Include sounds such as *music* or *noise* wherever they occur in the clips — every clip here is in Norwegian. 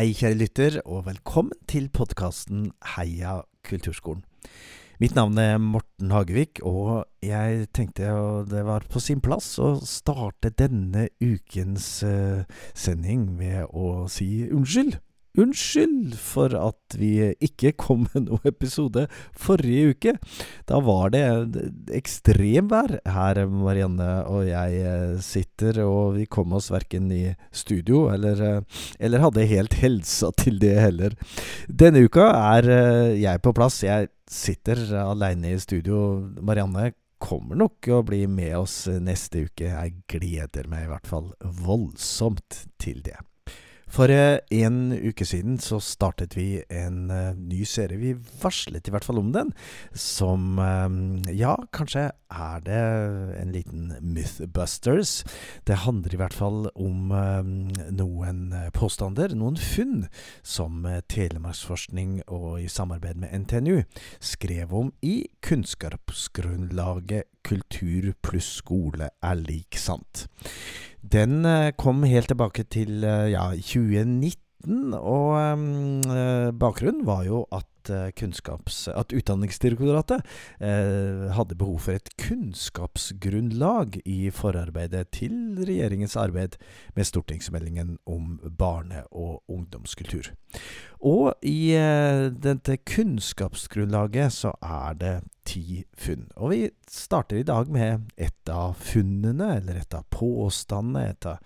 Hei, kjære lytter, og velkommen til podkasten Heia kulturskolen. Mitt navn er Morten Hagevik, og jeg tenkte det var på sin plass å starte denne ukens uh, sending med å si unnskyld Unnskyld for at vi ikke kom med noen episode forrige uke. Da var det ekstremvær her Marianne og jeg eh, sitter, og vi kom oss verken i studio eller, eh, eller hadde helt helsa til det heller. Denne uka er eh, jeg på plass. Jeg sitter aleine i studio. Marianne kommer nok å bli med oss neste uke. Jeg gleder meg i hvert fall voldsomt til det. For eh, en uke siden så startet vi en uh, ny serie. Vi varslet i hvert fall om den. Som um, Ja, kanskje er det en liten Mythbusters. Det handler i hvert fall om noen påstander, noen funn, som Telemarksforskning og i samarbeid med NTNU skrev om i kunnskapsgrunnlaget Kultur pluss skole er lik sant. Den eh, kom helt tilbake til eh, ja, 2019, og um, bakgrunnen var jo at kunnskaps... At Utdanningsdirektoratet eh, hadde behov for et kunnskapsgrunnlag i forarbeidet til regjeringens arbeid med stortingsmeldingen om barne- og ungdomskultur. Og i eh, dette kunnskapsgrunnlaget så er det ti funn. Og vi starter i dag med et av funnene, eller et av påstandene, et av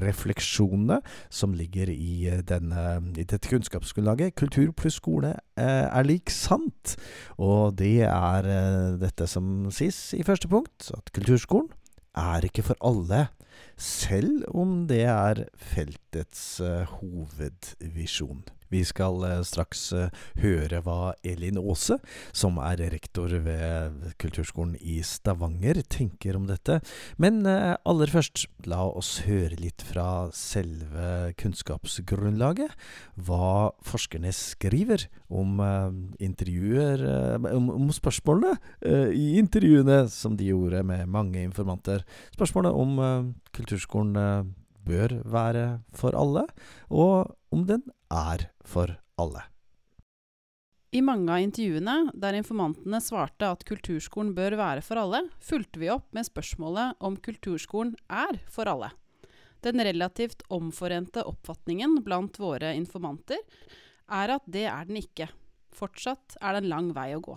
refleksjonene som ligger i, eh, denne, i dette kunnskapsgrunnlaget. Kultur pluss skole eh, er lik sant. Og det er eh, dette som sies i første punkt, at kulturskolen er ikke for alle selv om det er feltets uh, hovedvisjon. Vi skal uh, straks uh, høre hva Elin Aase, som er rektor ved Kulturskolen i Stavanger, tenker om dette. Men aller først, la oss høre litt fra selve kunnskapsgrunnlaget. Hva forskerne skriver om om, spørsmålene i intervjuene som de gjorde med mange informanter. Spørsmålet om kulturskolen eh, bør være for alle, og om den er for alle. I mange av intervjuene der informantene svarte at kulturskolen bør være for alle, fulgte vi opp med spørsmålet om kulturskolen er for alle. Den relativt omforente oppfatningen blant våre informanter er at det er den ikke. Fortsatt er det en lang vei å gå.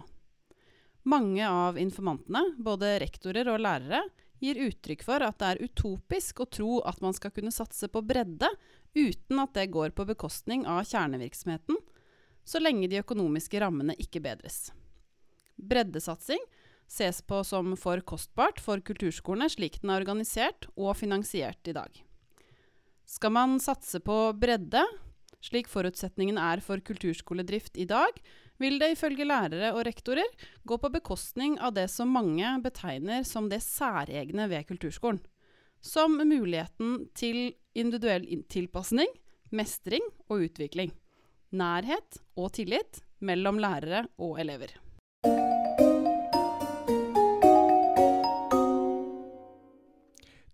Mange av informantene, både rektorer og lærere, gir uttrykk for at det er utopisk å tro at man skal kunne satse på bredde uten at det går på bekostning av kjernevirksomheten, så lenge de økonomiske rammene ikke bedres. Breddesatsing ses på som for kostbart for kulturskolene slik den er organisert og finansiert i dag. Skal man satse på bredde, slik forutsetningen er for kulturskoledrift i dag, vil det ifølge lærere og rektorer gå på bekostning av det som mange betegner som det særegne ved kulturskolen. Som muligheten til individuell tilpasning, mestring og utvikling. Nærhet og tillit mellom lærere og elever.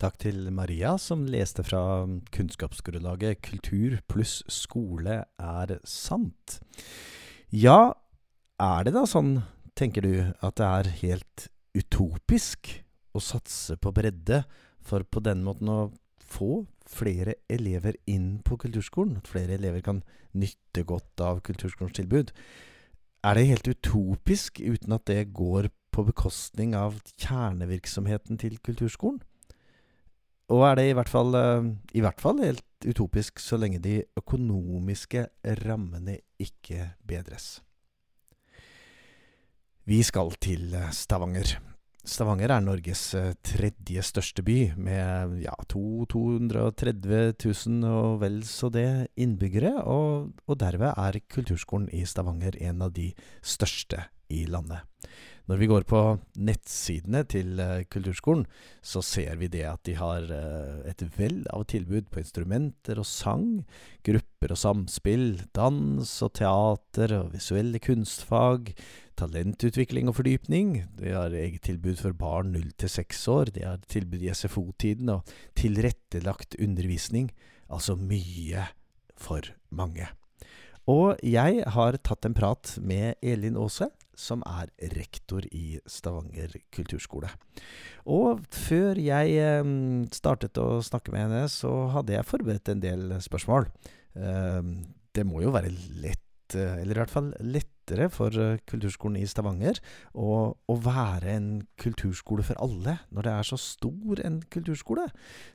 Takk til Maria, som leste fra kunnskapsgrunnlaget 'Kultur pluss skole er sant'. Ja, er det da sånn, tenker du, at det er helt utopisk å satse på bredde, for på den måten å få flere elever inn på kulturskolen? At flere elever kan nytte godt av kulturskolens tilbud? Er det helt utopisk uten at det går på bekostning av kjernevirksomheten til kulturskolen? Og er det i hvert fall, eh, i hvert fall helt utopisk så lenge de økonomiske rammene ikke bedres. Vi skal til eh, Stavanger. Stavanger er Norges eh, tredje største by, med ja, 230 000 og vel så det innbyggere, og, og derved er kulturskolen i Stavanger en av de største i landet. Når vi går på nettsidene til uh, kulturskolen, så ser vi det at de har uh, et vell av tilbud på instrumenter og sang, grupper og samspill, dans og teater og visuelle kunstfag, talentutvikling og fordypning. De har eget tilbud for barn 0 til 6 år, de har tilbud i SFO-tiden og tilrettelagt undervisning. Altså mye for mange. Og jeg har tatt en prat med Elin Aase, som er rektor i Stavanger kulturskole. Og før jeg eh, startet å snakke med henne, så hadde jeg forberedt en del spørsmål. Eh, det må jo være lett, eh, eller i hvert fall lettere for kulturskolen i Stavanger å, å være en kulturskole for alle, når det er så stor en kulturskole.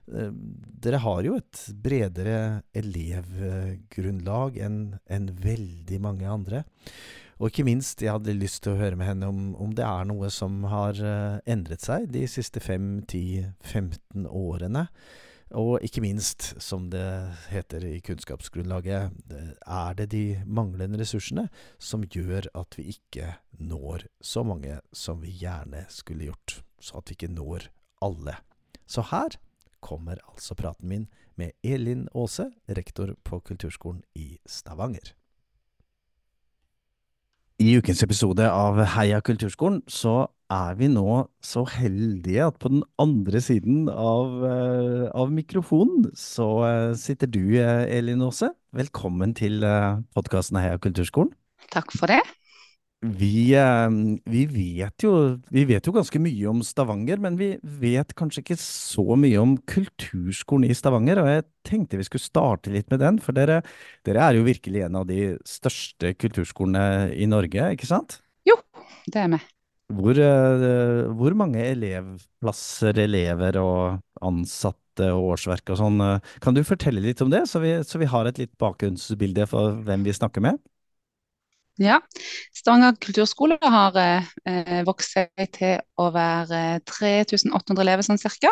Dere har jo et bredere elevgrunnlag enn en veldig mange andre. Og ikke minst, jeg hadde lyst til å høre med henne om, om det er noe som har uh, endret seg de siste 5-10-15 årene. Og ikke minst, som det heter i kunnskapsgrunnlaget, er det de manglende ressursene som gjør at vi ikke når så mange som vi gjerne skulle gjort. Så at vi ikke når alle. Så her kommer altså praten min med Elin Aase, rektor på Kulturskolen i Stavanger. I ukens episode av Heia kulturskolen så er vi nå så heldige at på den andre siden av, uh, av mikrofonen så uh, sitter du, uh, Elin Aase. Velkommen til podkasten Heia kulturskolen. Takk for det. Vi, eh, vi, vet jo, vi vet jo ganske mye om Stavanger, men vi vet kanskje ikke så mye om kulturskolen i Stavanger. Og jeg tenkte vi skulle starte litt med den, for dere, dere er jo virkelig en av de største kulturskolene i Norge, ikke sant? Jo, det er vi. Hvor, eh, hvor mange elevplasser, elever og ansatte og årsverk og sånn, eh, kan du fortelle litt om det, så vi, så vi har et litt bakgrunnsbilde for hvem vi snakker med? Ja, Stavanger kulturskole har eh, vokst seg til å være 3800 elever sånn cirka.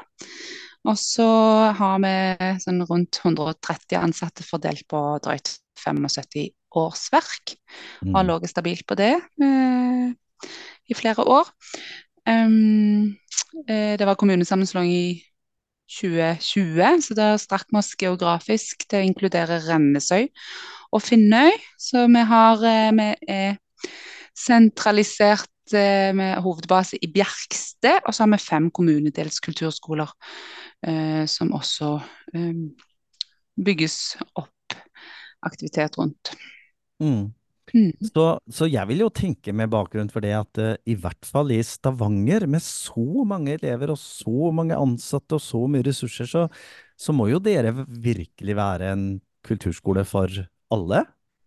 Og så har vi sånn rundt 130 ansatte fordelt på drøyt 75 årsverk. Mm. Har ligget stabilt på det eh, i flere år. Um, eh, det var kommunesammenslåing i 2020, så da strakk vi oss geografisk til å inkludere Rennesøy og Finnøy. Så vi har eh, vi er sentralisert eh, med hovedbase i Bjerksted, og så har vi fem kommunedelskulturskoler eh, som også eh, bygges opp aktivitet rundt. Mm. Mm. Så, så, jeg vil jo tenke med bakgrunn for det at uh, i hvert fall i Stavanger, med så mange elever og så mange ansatte og så mye ressurser, så, så må jo dere virkelig være en kulturskole for alle?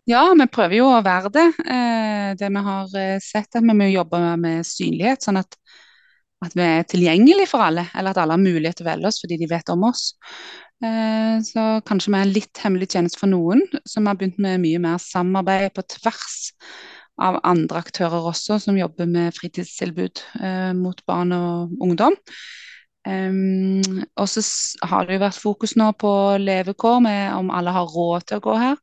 Ja, vi prøver jo å være det. Eh, det vi har eh, sett, at vi må jobbe med synlighet, sånn at, at vi er tilgjengelige for alle. Eller at alle har mulighet til å velge oss fordi de vet om oss. Eh, så kanskje vi er en litt hemmelig tjeneste for noen, som har begynt med mye mer samarbeid på tvers av andre aktører også, som jobber med fritidstilbud mot barn og ungdom. Um, og så har det jo vært fokus nå på levekår, med om alle har råd til å gå her.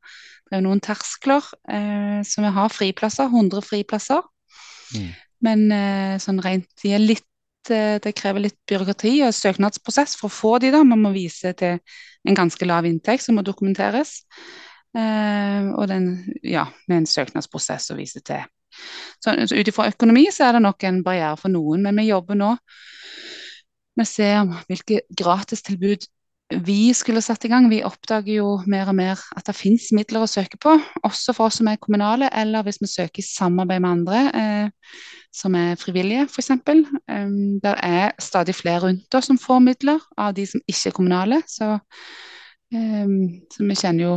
Det er jo noen terskler. Uh, så vi har friplasser, 100 friplasser. Mm. Men uh, sånn rent de er litt uh, Det krever litt byråkrati og søknadsprosess for å få de da. Man må vise til en ganske lav inntekt som må dokumenteres. og den, ja, med en søknadsprosess å vise til. Så, så ut ifra økonomi så er det nok en barriere for noen, men vi jobber nå vi ser hvilke gratistilbud vi skulle satt i gang. Vi oppdager jo mer og mer at det finnes midler å søke på, også for oss som er kommunale, eller hvis vi søker i samarbeid med andre eh, som er frivillige, f.eks. Um, det er stadig flere rundt oss som får midler, av de som ikke er kommunale. Så, um, så vi kjenner jo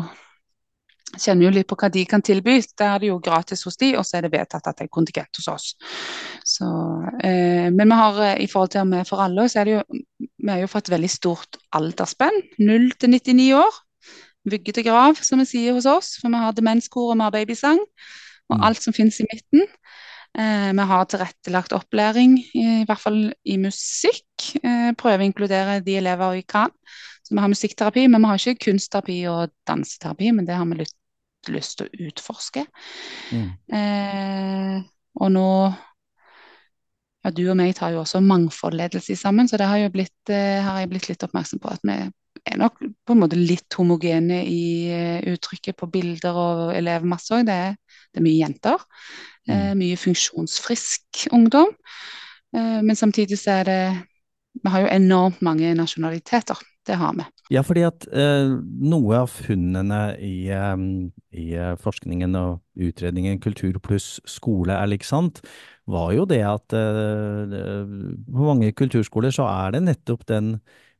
kjenner jo litt på hva de kan tilby. Da er det jo gratis hos de, og så er det vedtatt at det er kontingent hos oss. Så, eh, men vi har eh, i forhold til om vi er for alle, så er det jo Vi har jo fått veldig stort aldersspenn. 0 til 99 år. Vugge til grav, som vi sier hos oss. For vi har demenskor og vi har babysang. Og mm. alt som finnes i midten. Eh, vi har tilrettelagt opplæring, i, i hvert fall i musikk. Eh, prøver å inkludere de elever vi kan. Så vi har musikkterapi, men vi har ikke kunstterapi og danseterapi. Men det har vi lyst lyst til å utforske. Mm. Eh, og nå ja, Du og meg tar jo også mangfoldledelse sammen, så det har, jo blitt, eh, har jeg blitt litt oppmerksom på at vi er nok på en måte litt homogene i uh, uttrykket på bilder og elevmasse òg. Det, det, er mye jenter. Mm. Eh, mye funksjonsfrisk ungdom. Eh, men samtidig så er det Vi har jo enormt mange nasjonaliteter. Det har vi. Ja, fordi at eh, noe av funnene i, eh, i eh, forskningen og utredningen Kultur pluss skole er lik sant, var jo det at eh, på mange kulturskoler så er det nettopp den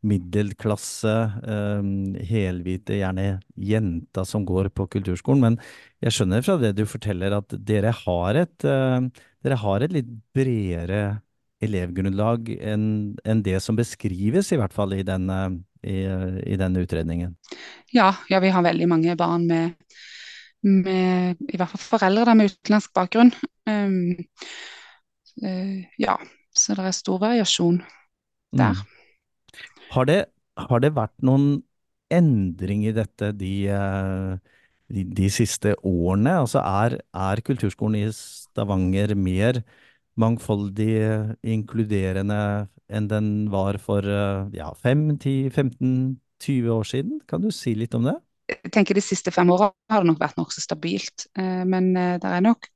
middelklasse, eh, helhvite, gjerne jenta som går på kulturskolen. Men jeg skjønner fra det du forteller at dere har et, eh, dere har et litt bredere elevgrunnlag enn enn det som beskrives, i hvert fall i denne, i, i denne utredningen. Ja, ja, vi har veldig mange barn med, med i hvert fall foreldre der, med utenlandsk bakgrunn. Um, uh, ja, så det er stor variasjon der. Mm. Har, det, har det vært noen endring i dette de, eh, de, de siste årene? Altså er, er kulturskolen i Stavanger mer mangfoldig, inkluderende enn den var for eh, ja, 5, 10, 15, 20 år siden? Kan du si litt om det? Jeg tenker De siste fem åra har det nok vært nokså stabilt. Eh, men eh, det er nok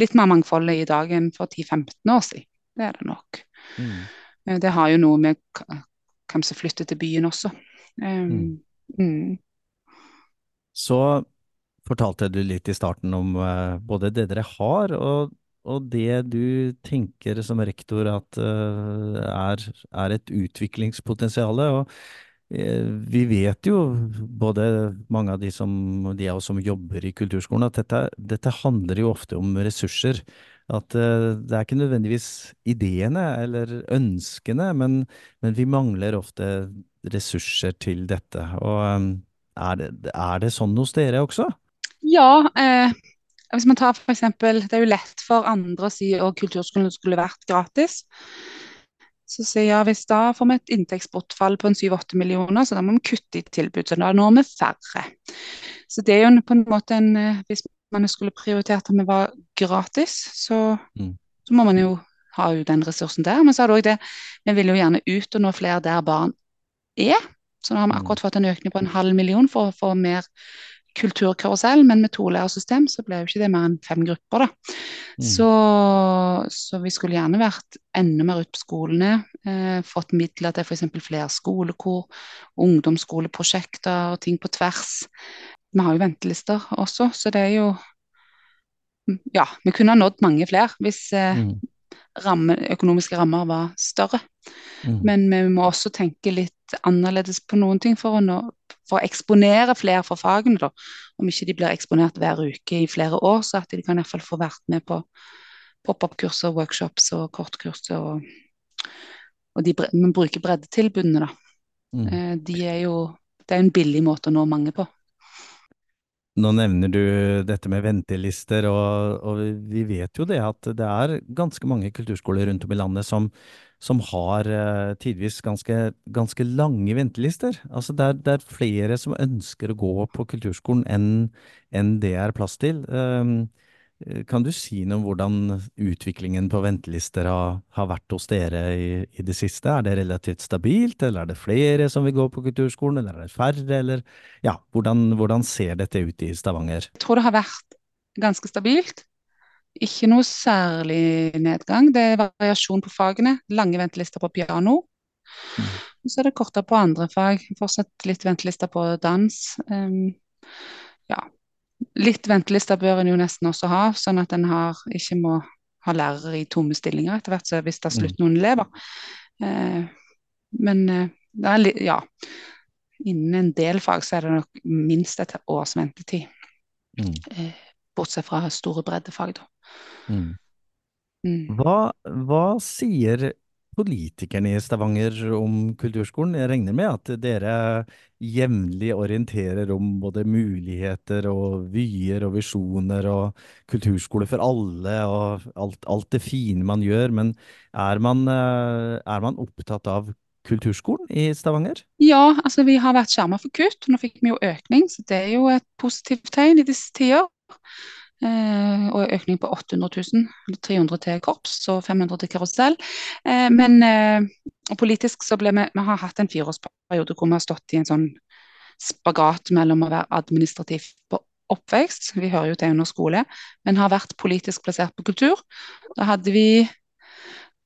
litt mer mangfold i dag enn for 10-15 år siden. Det er det nok. Mm. Det har jo noe med hvem som flytter til byen også. Um, Mm. mm. Så fortalte du litt i starten om både det dere har, og, og det du tenker som rektor at eh, er, er et utviklingspotensial. Og eh, vi vet jo, både mange av de, som, de av oss som jobber i kulturskolen, at dette, dette handler jo ofte om ressurser. At eh, det er ikke nødvendigvis ideene eller ønskene, men, men vi mangler ofte ressurser til dette. Og er det, er det sånn hos dere også? Ja, eh, hvis man tar for eksempel, Det er jo lett for andre å si at kulturskolen skulle vært gratis. Så sier jeg ja, hvis da får vi et inntektsbortfall på en 7-8 millioner, så da må vi kutte i tilbud. Så da når vi færre. Så det er jo på en måte en eh, Hvis man skulle prioritert at vi var gratis, så, Mm. så må man jo ha jo den ressursen der. Men så har du òg det Vi vil jo gjerne ut og nå flere der barn er. Så nå har vi Mm. akkurat fått en økning på en halv million for å få mer kulturkarusell, men med to lærersystem så ble jo ikke det mer enn fem grupper, da. Mm. Så, så vi skulle gjerne vært enda mer ute på skolene. Eh, fått midler til f.eks. flere skolekor, ungdomsskoleprosjekter og ting på tvers. Vi har jo ventelister også, så det er jo Ja, vi kunne ha nådd mange flere hvis eh, Mm. ramme, økonomiske rammer var større. Mm. Men vi må også tenke litt annerledes på noen ting for å, nå, for å eksponere flere for fagene. Da. Om ikke de blir eksponert hver uke i flere år, så at de kan i hvert fall få vært med på pop-up-kurs og workshops og kortkurs. Og, og de, bre- bruker breddetilbudene, da. Mm. Eh, De er jo, det er en billig måte å nå mange på. Nå nevner du dette med ventelister, og, og vi vet jo det at det er ganske mange kulturskoler rundt om i landet som, som har uh, tidvis ganske, ganske lange ventelister. Altså det er, det er flere som ønsker å gå på kulturskolen enn enn det er plass til. Um, kan du si noe om hvordan utviklingen på ventelister har, har vært hos dere i, i det siste? Er det relativt stabilt, eller er det flere som vil gå på kulturskolen, eller er det færre, eller ja, hvordan, hvordan ser dette ut i Stavanger? Jeg tror det har vært ganske stabilt. Ikke noe særlig nedgang. Det er variasjon på fagene. Lange ventelister på piano. Mm. Og så er det kortere på andre fag. Fortsatt litt ventelister på dans. Um, ja. Litt ventelister bør en jo nesten også ha, sånn at en har, ikke må ha lærere i tomme stillinger etter hvert, så hvis det er slutt noen elever. Uh, men uh, det er litt, ja. Innen en del fag så er det nok minst et års ventetid. Mm. Eh, bortsett fra store breddefag, da. Mm. Mm. Hva, hva sier politikerne i Stavanger om kulturskolen? Jeg regner med at dere jevnlig orienterer om både muligheter og vyer og visjoner og kulturskole for alle og alt, alt det fine man gjør, men er man, eh, er man opptatt av kulturskolen i Stavanger? Ja, altså vi har vært skjermet for kutt. Nå fikk vi jo økning, så det er jo et positivt tegn i disse tider. Eh, og økning på 800 000. 300 til korps og 500 til karusell. Eh, men eh, politisk så ble vi Vi har hatt en fireårsperiode hvor vi har stått i en sånn spagat mellom å være administrativt på oppvekst, vi hører jo til under skole, men har vært politisk plassert på kultur. Da hadde vi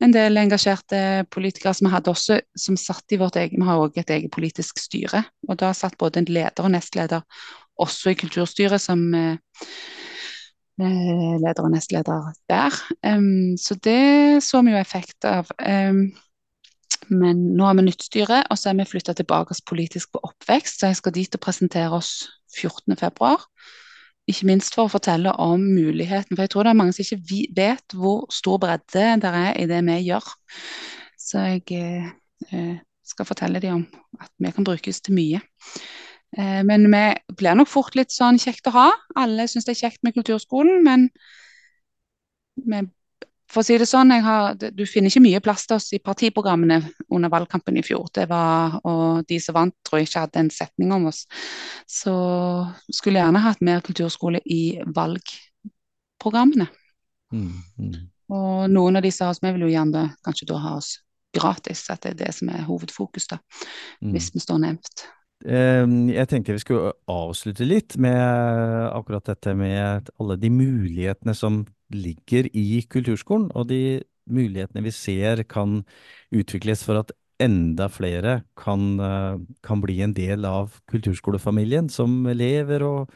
en del engasjerte politikere som hadde også, som satt i vårt eget Vi har også et eget politisk styre, og da satt både en leder og nestleder også i kulturstyret som leder og nestleder der. Um, så det så vi jo effekt av. Um, men nå har vi nytt styre, og så er vi flytta tilbake politisk på oppvekst. Så jeg skal dit og presentere oss 14.2. Ikke minst for å fortelle om muligheten. For jeg tror det er mange som ikke vet hvor stor bredde det er i det vi gjør. Så jeg eh, skal fortelle dem om at vi kan brukes til mye. Eh, men vi blir nok fort litt sånn kjekt å ha. Alle syns det er kjekt med kulturskolen, men vi for å si det sånn, har, du finner ikke mye plass til oss i partiprogrammene under valgkampen i fjor. Det var, og de som vant, tror jeg ikke hadde en setning om oss. Så skulle jeg gjerne hatt mer kulturskole i valgprogrammene. Mm, mm. Og noen av de sa oss vi vil jo gjerne kanskje da ha oss gratis, at det er det som er hovedfokus, da, mm. hvis vi står nevnt. Ehm, jeg tenkte vi skulle avslutte litt med akkurat dette med alle de mulighetene som ligger i kulturskolen, og de mulighetene vi ser kan utvikles for at enda flere kan, eh, kan bli en del av kulturskolefamilien, som elever og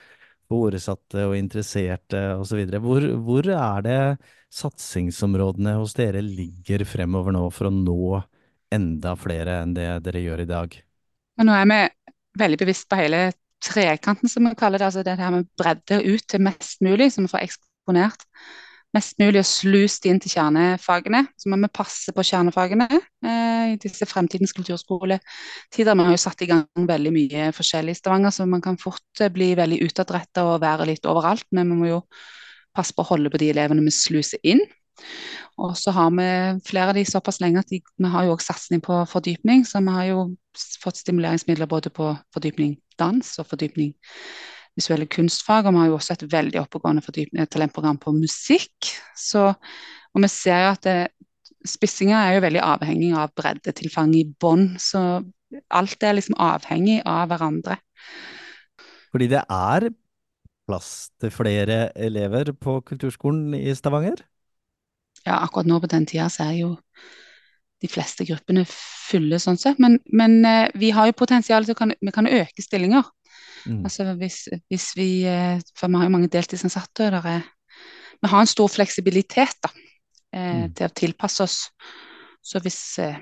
foresatte og interesserte osv. Hvor, hvor er det satsingsområdene hos dere ligger fremover nå for å nå enda flere enn det dere gjør i dag? Nå er vi veldig bevisst på hele trekanten, som vi kaller det. Altså det her med bredde ut til mest mulig, så vi får eksponert mest mulig og slust inn til kjernefagene. Så må vi passe på kjernefagene eh, i disse fremtidens kulturskoletider. Vi har jo satt i gang veldig mye forskjellig i Stavanger, så man kan fort eh, bli veldig utadretta og være litt overalt. Men vi må jo passe på å holde på de elevene vi sluser inn. Og så har vi flere av de såpass lenge at de, vi har jo også satsing på fordypning. Så vi har jo fått stimuleringsmidler både på fordypning dans og fordypning visuelle kunstfag. Og vi har jo også et veldig oppegående talentprogram på musikk. Så, og vi ser jo at det, spissinga er jo veldig avhengig av breddetilfang i bånn. Så alt er liksom avhengig av hverandre. Fordi det er plass til flere elever på kulturskolen i Stavanger? Ja, akkurat nå på den tida så er jo de fleste gruppene fulle sånn sett. Men, men eh, vi har jo potensial til å vi kan øke stillinger. Mm. Altså hvis, hvis, vi eh, For vi har jo mange deltidsansatte. Der er, vi har en stor fleksibilitet da, eh, mm. til å tilpasse oss. Så hvis eh,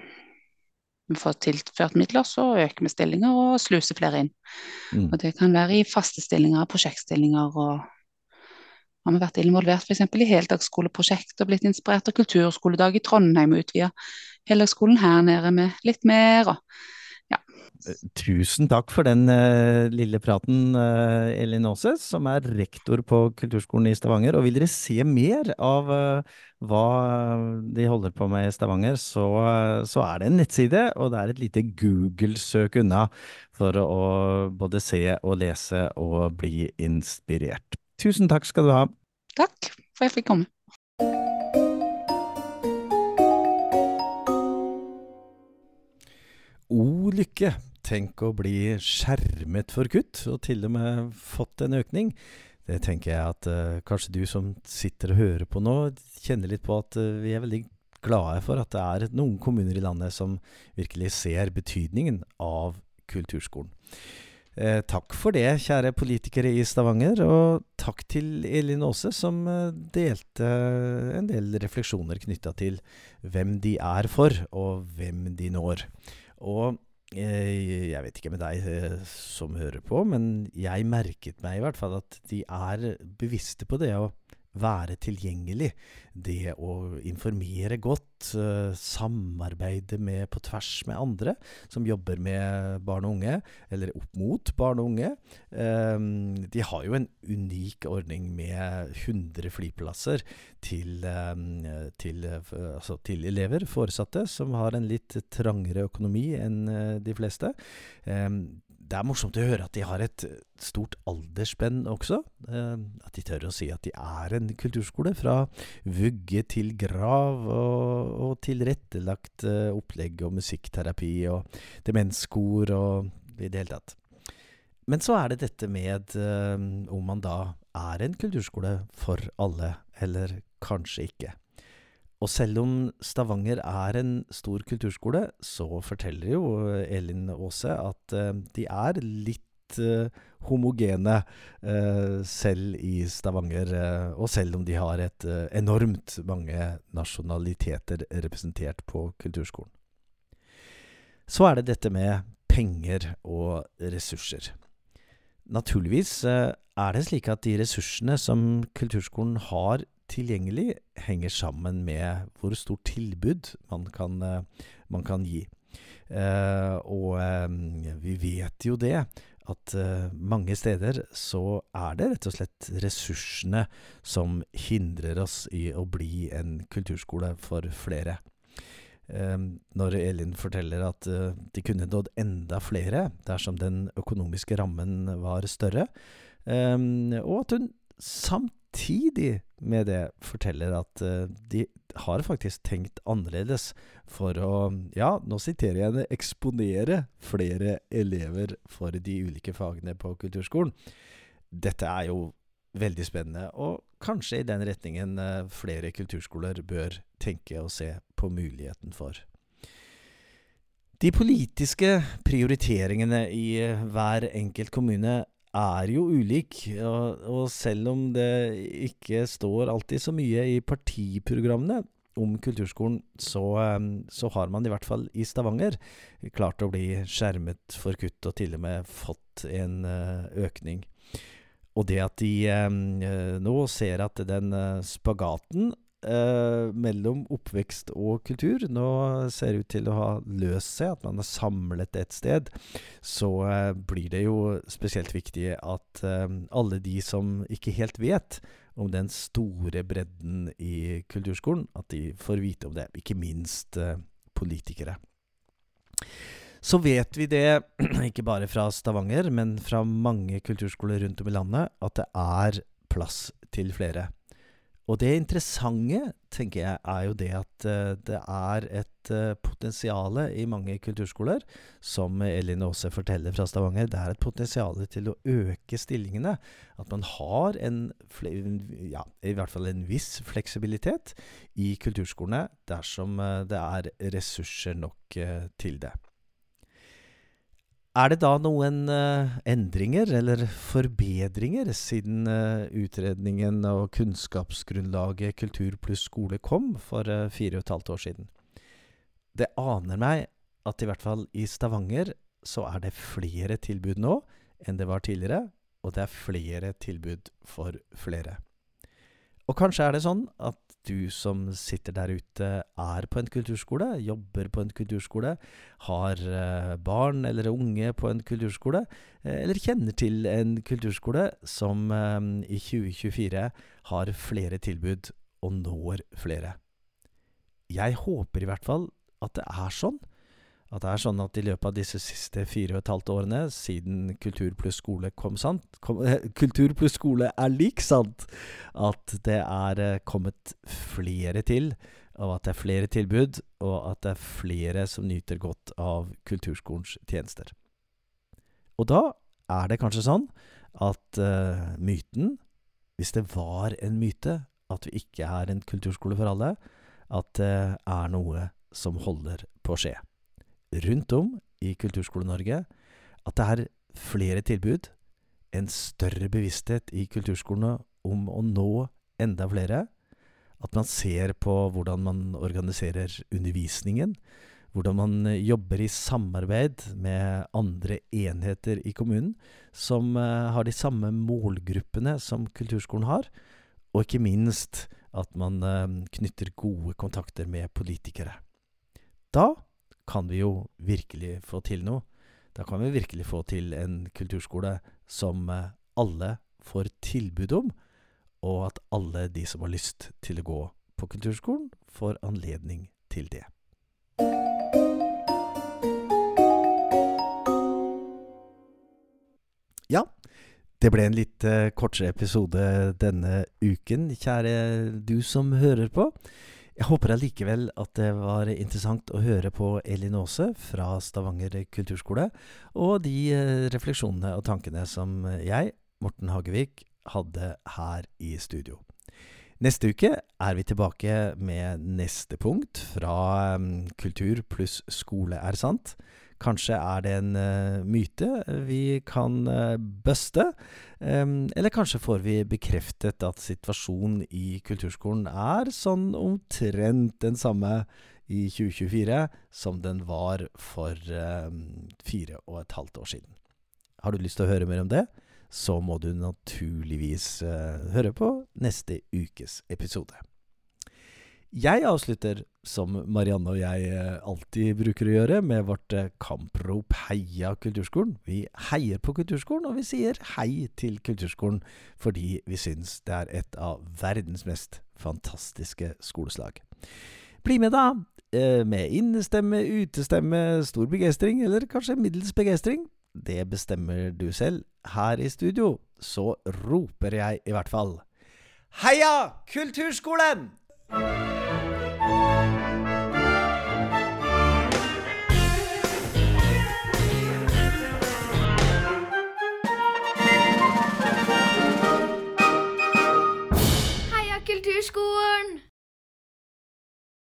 vi får tilført midler, så øker vi stillinger og sluser flere inn. Mm. Og det kan være i faste stillinger, prosjektstillinger og har vi vært involvert f.eks. i heldagsskoleprosjekt og blitt inspirert av kulturskoledag i Trondheim og utvida heldagsskolen her nede med litt mer. og ja. Tusen takk for den uh, lille praten, uh, Elin Aase, som er rektor på Kulturskolen i Stavanger. Og vil dere se mer av uh, hva de holder på med i Stavanger, så, så, er det en nettside, og det er et lite Google-søk unna for å både se og lese og bli inspirert. Tusen takk skal du ha. Takk for jeg fikk komme. O lykke, tenk å bli skjermet for kutt, og til og med fått en økning. Det tenker jeg at uh, kanskje du som sitter og hører på nå, kjenner litt på at uh, vi er veldig glade for at det er noen kommuner i landet som virkelig ser betydningen av kulturskolen. Eh, takk for det, kjære politikere i Stavanger, og takk til Elin Aase, som eh, delte en del refleksjoner knytta til hvem de er for, og hvem de når. Og eh, jeg vet ikke med deg eh, som hører på, men jeg merket meg i hvert fall at de er bevisste på det å være tilgjengelig, det å informere godt, uh, samarbeide med, på tvers med andre som jobber med barn og unge, eller opp mot barn og unge. Um, de har jo en unik ordning med 100 flyplasser til, um, til, altså til, elever, foresatte, som har en litt trangere økonomi enn de fleste. Det er morsomt å høre at de har et stort aldersspenn også. Eh, at de tør å si at de er en kulturskole. Fra vugge til grav, og, og tilrettelagt eh, opplegg og musikkterapi og demenskor og i det hele tatt. Men så er det dette med eh, om man da er en kulturskole for alle, eller kanskje ikke. Og selv om Stavanger er en stor kulturskole, så forteller jo Elin Aase at eh, de er litt eh, homogene eh, selv i Stavanger. eh, og selv om de har et eh, enormt mange nasjonaliteter representert på kulturskolen. Så er det dette med penger og ressurser. Naturligvis eh, er det slik at de ressursene som kulturskolen har tilgjengelig, henger sammen med hvor stort tilbud man kan, eh, man kan gi. Uh, og eh, vi vet jo det, at uh, mange steder så er det rett og slett ressursene som hindrer oss i å bli en kulturskole for flere. Uh, når Elin forteller at de kunne nådd enda flere dersom den økonomiske rammen var større, og at hun samtidig med det forteller at uh, de har faktisk tenkt annerledes for å, ja, nå siterer jeg henne, eksponere flere elever for de ulike fagene på kulturskolen. Dette er jo veldig spennende, og kanskje i den retningen uh, flere kulturskoler bør tenke og se på muligheten for. De politiske prioriteringene i eh, hver enkelt kommune er jo ulik, og, og selv om det ikke står alltid så mye i partiprogrammene om kulturskolen, så, så har man i hvert fall i Stavanger klart å bli skjermet for kutt, og til og med fått en eh, økning. Og det at de eh, nå ser at den eh, spagaten eh, mellom oppvekst og kultur nå ser ut til å ha løst seg, at man er samlet et sted, så eh, blir det jo spesielt viktig at eh, alle de som ikke helt vet om den store bredden i kulturskolen, at de får vite om det. Ikke minst eh, politikere. Så vet vi det, *clears throat* ikke bare fra Stavanger, men fra mange kulturskoler rundt om i landet, at det er plass til flere. Og det interessante, tenker jeg, er jo det at eh, det er et uh, potensial i mange kulturskoler, som Elin Aase forteller fra Stavanger. Det er et potensial til å øke stillingene. At man har en, ja, i hvert fall en viss fleksibilitet i kulturskolene dersom uh, det er ressurser nok til det. Er det da noen uh, endringer eller forbedringer siden uh, utredningen og kunnskapsgrunnlaget Kultur pluss skole kom for uh, fire og et halvt år siden? Det aner meg at i hvert fall i Stavanger så er det flere tilbud nå enn det var tidligere, og det er flere tilbud for flere. Og kanskje er det sånn at du som sitter der ute er på en kulturskole, jobber på en kulturskole, har eh, barn eller unge på en kulturskole, eh, eller kjenner til en kulturskole som eh, i 2024 har flere tilbud og når flere. Jeg håper i hvert fall at det er sånn. At det er sånn at i løpet av disse siste fire og et halvt årene, siden Kultur pluss skole kom sant kom, Kultur pluss skole er lik sant, at det er eh, kommet flere til, og at det er flere tilbud, og at det er flere som nyter godt av kulturskolens tjenester. Og da er det kanskje sånn at uh, myten, hvis det var en myte, at vi ikke er en kulturskole for alle, at det er noe som holder på å skje rundt om i Kulturskole-Norge at det er flere tilbud, en større bevissthet i kulturskolene om å nå enda flere. At man ser på hvordan man organiserer undervisningen, hvordan man jobber i samarbeid med andre enheter i kommunen som uh, har de samme målgruppene som kulturskolen har, og ikke minst at man uh, knytter gode kontakter med politikere. Da kan vi jo virkelig få til noe. Da kan vi virkelig få til en kulturskole som eh, alle får tilbud om, og at alle de som har lyst til å gå på kulturskolen, får anledning til det. Ja, det ble en litt uh, kortere episode denne uken, kjære du som hører på. Jeg håper allikevel at det var interessant å høre på Elin Aase fra Stavanger kulturskole, og de eh, refleksjonene og tankene som jeg, Morten Hagevik, hadde her i studio. Neste uke er vi tilbake med neste punkt fra um, Kultur pluss skole er sant. Kanskje er det en uh, myte vi kan uh, buste, um, eller kanskje får vi bekreftet at situasjonen i kulturskolen er sånn omtrent den samme i 2024 som den var for um, fire og et halvt år siden. Har du lyst til å høre mer om det? så må du naturligvis uh, høre på neste ukes episode. Jeg avslutter, som Marianne og jeg uh, alltid bruker å gjøre, med vårt uh, kamprop 'Heia Kulturskolen'. Vi heier på kulturskolen, og vi sier hei til kulturskolen fordi vi syns det er et av verdens mest fantastiske skoleslag. Bli med, da! Med innestemme, utestemme, stor begeistring, eller kanskje middels begeistring det bestemmer du selv. Her i studio så roper jeg i hvert fall Heia Kulturskolen! Kirschkorn!